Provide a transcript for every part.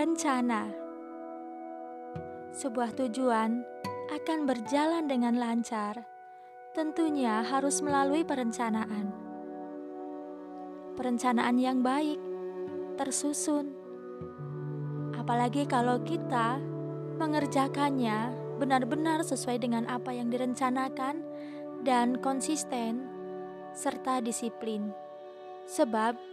Rencana sebuah tujuan akan berjalan dengan lancar, tentunya harus melalui perencanaan. Perencanaan yang baik, tersusun, apalagi kalau kita mengerjakannya benar-benar sesuai dengan apa yang direncanakan dan konsisten serta disiplin. Sebab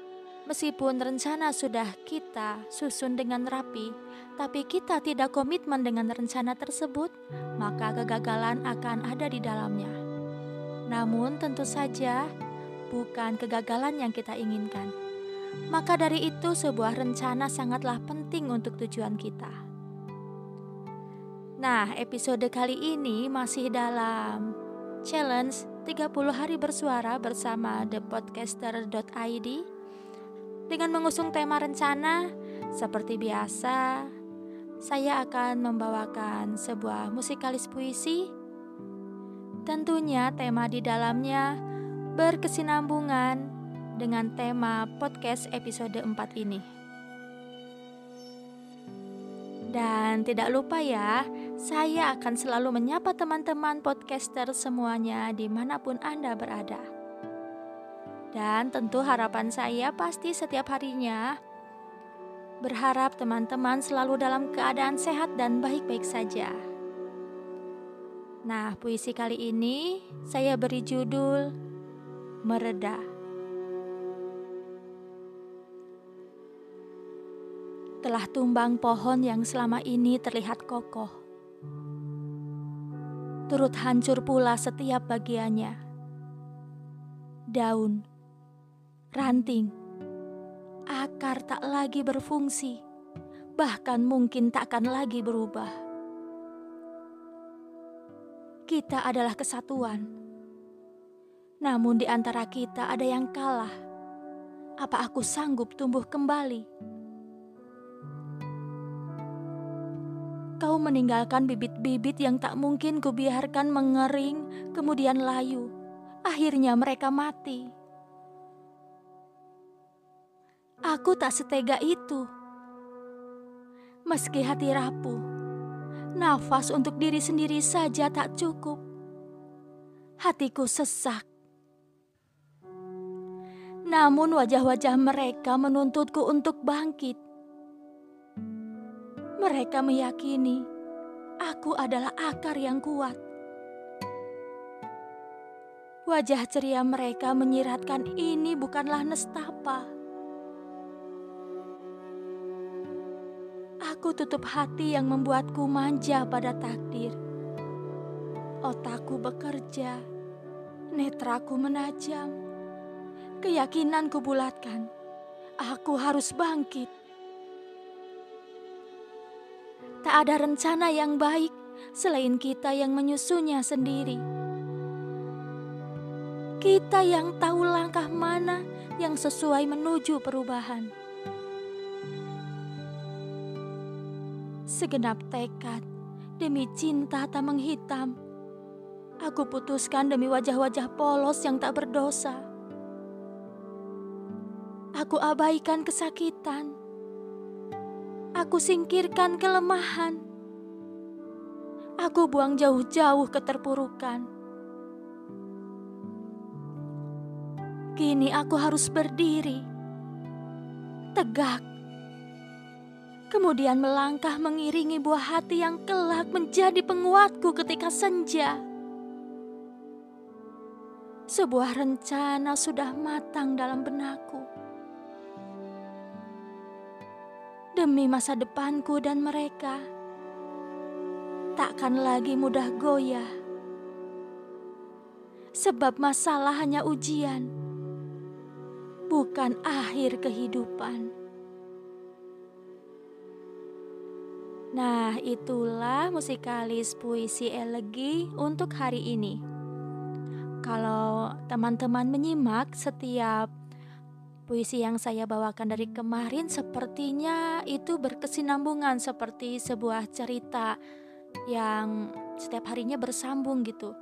Meskipun rencana sudah kita susun dengan rapi, tapi kita tidak komitmen dengan rencana tersebut, maka kegagalan akan ada di dalamnya. Namun, tentu saja bukan kegagalan yang kita inginkan. Maka dari itu, sebuah rencana sangatlah penting untuk tujuan kita. Nah, episode kali ini masih dalam challenge 30 hari bersuara bersama thepodcaster.id dengan mengusung tema rencana, seperti biasa, saya akan membawakan sebuah musikalis puisi. Tentunya tema di dalamnya berkesinambungan dengan tema podcast episode 4 ini. Dan tidak lupa ya, saya akan selalu menyapa teman-teman podcaster semuanya di mana pun Anda berada. Dan tentu harapan saya pasti setiap harinya berharap teman-teman selalu dalam keadaan sehat dan baik-baik saja. Nah, puisi kali ini saya beri judul Mereda. Telah tumbang pohon yang selama ini terlihat kokoh. Turut hancur pula setiap bagiannya. Daun ranting, akar tak lagi berfungsi, bahkan mungkin tak akan lagi berubah. Kita adalah kesatuan, namun di antara kita ada yang kalah. Apa aku sanggup tumbuh kembali? Kau meninggalkan bibit-bibit yang tak mungkin kubiarkan mengering, kemudian layu. Akhirnya mereka mati. Aku tak setega itu. Meski hati rapuh, nafas untuk diri sendiri saja tak cukup. Hatiku sesak. Namun wajah-wajah mereka menuntutku untuk bangkit. Mereka meyakini aku adalah akar yang kuat. Wajah ceria mereka menyiratkan ini bukanlah nestapa Aku tutup hati yang membuatku manja pada takdir. Otakku bekerja, netraku menajam, keyakinanku bulatkan. Aku harus bangkit. Tak ada rencana yang baik selain kita yang menyusunnya sendiri. Kita yang tahu langkah mana yang sesuai menuju perubahan. Segenap tekad demi cinta tak menghitam. Aku putuskan demi wajah-wajah polos yang tak berdosa. Aku abaikan kesakitan. Aku singkirkan kelemahan. Aku buang jauh-jauh keterpurukan. Kini aku harus berdiri, tegak, kemudian melangkah mengiringi buah hati yang kelak menjadi penguatku ketika senja. Sebuah rencana sudah matang dalam benakku. Demi masa depanku dan mereka, takkan lagi mudah goyah. Sebab masalah hanya ujian, bukan akhir kehidupan. Nah, itulah musikalis puisi elegi untuk hari ini. Kalau teman-teman menyimak setiap puisi yang saya bawakan dari kemarin, sepertinya itu berkesinambungan seperti sebuah cerita yang setiap harinya bersambung gitu.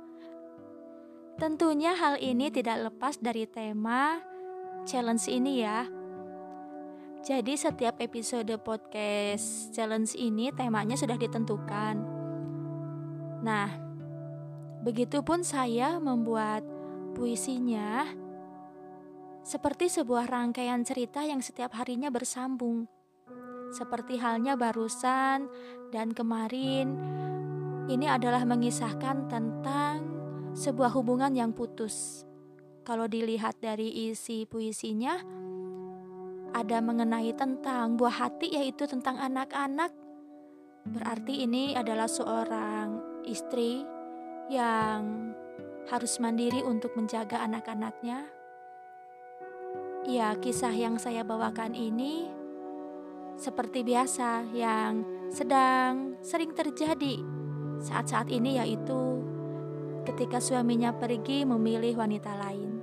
Tentunya hal ini tidak lepas dari tema challenge ini ya. Jadi setiap episode podcast challenge ini temanya sudah ditentukan. Nah, begitupun saya membuat puisinya seperti sebuah rangkaian cerita yang setiap harinya bersambung. Seperti halnya barusan dan kemarin, ini adalah mengisahkan tentang sebuah hubungan yang putus. Kalau dilihat dari isi puisinya, ada mengenai tentang buah hati yaitu tentang anak-anak. Berarti ini adalah seorang istri yang harus mandiri untuk menjaga anak-anaknya. Ya, kisah yang saya bawakan ini seperti biasa yang sedang sering terjadi saat-saat ini yaitu ketika suaminya pergi memilih wanita lain.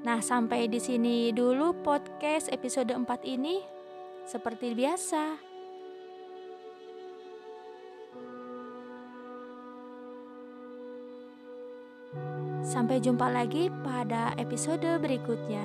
Nah, sampai di sini dulu podcast episode 4 ini. Seperti biasa. Sampai jumpa lagi pada episode berikutnya.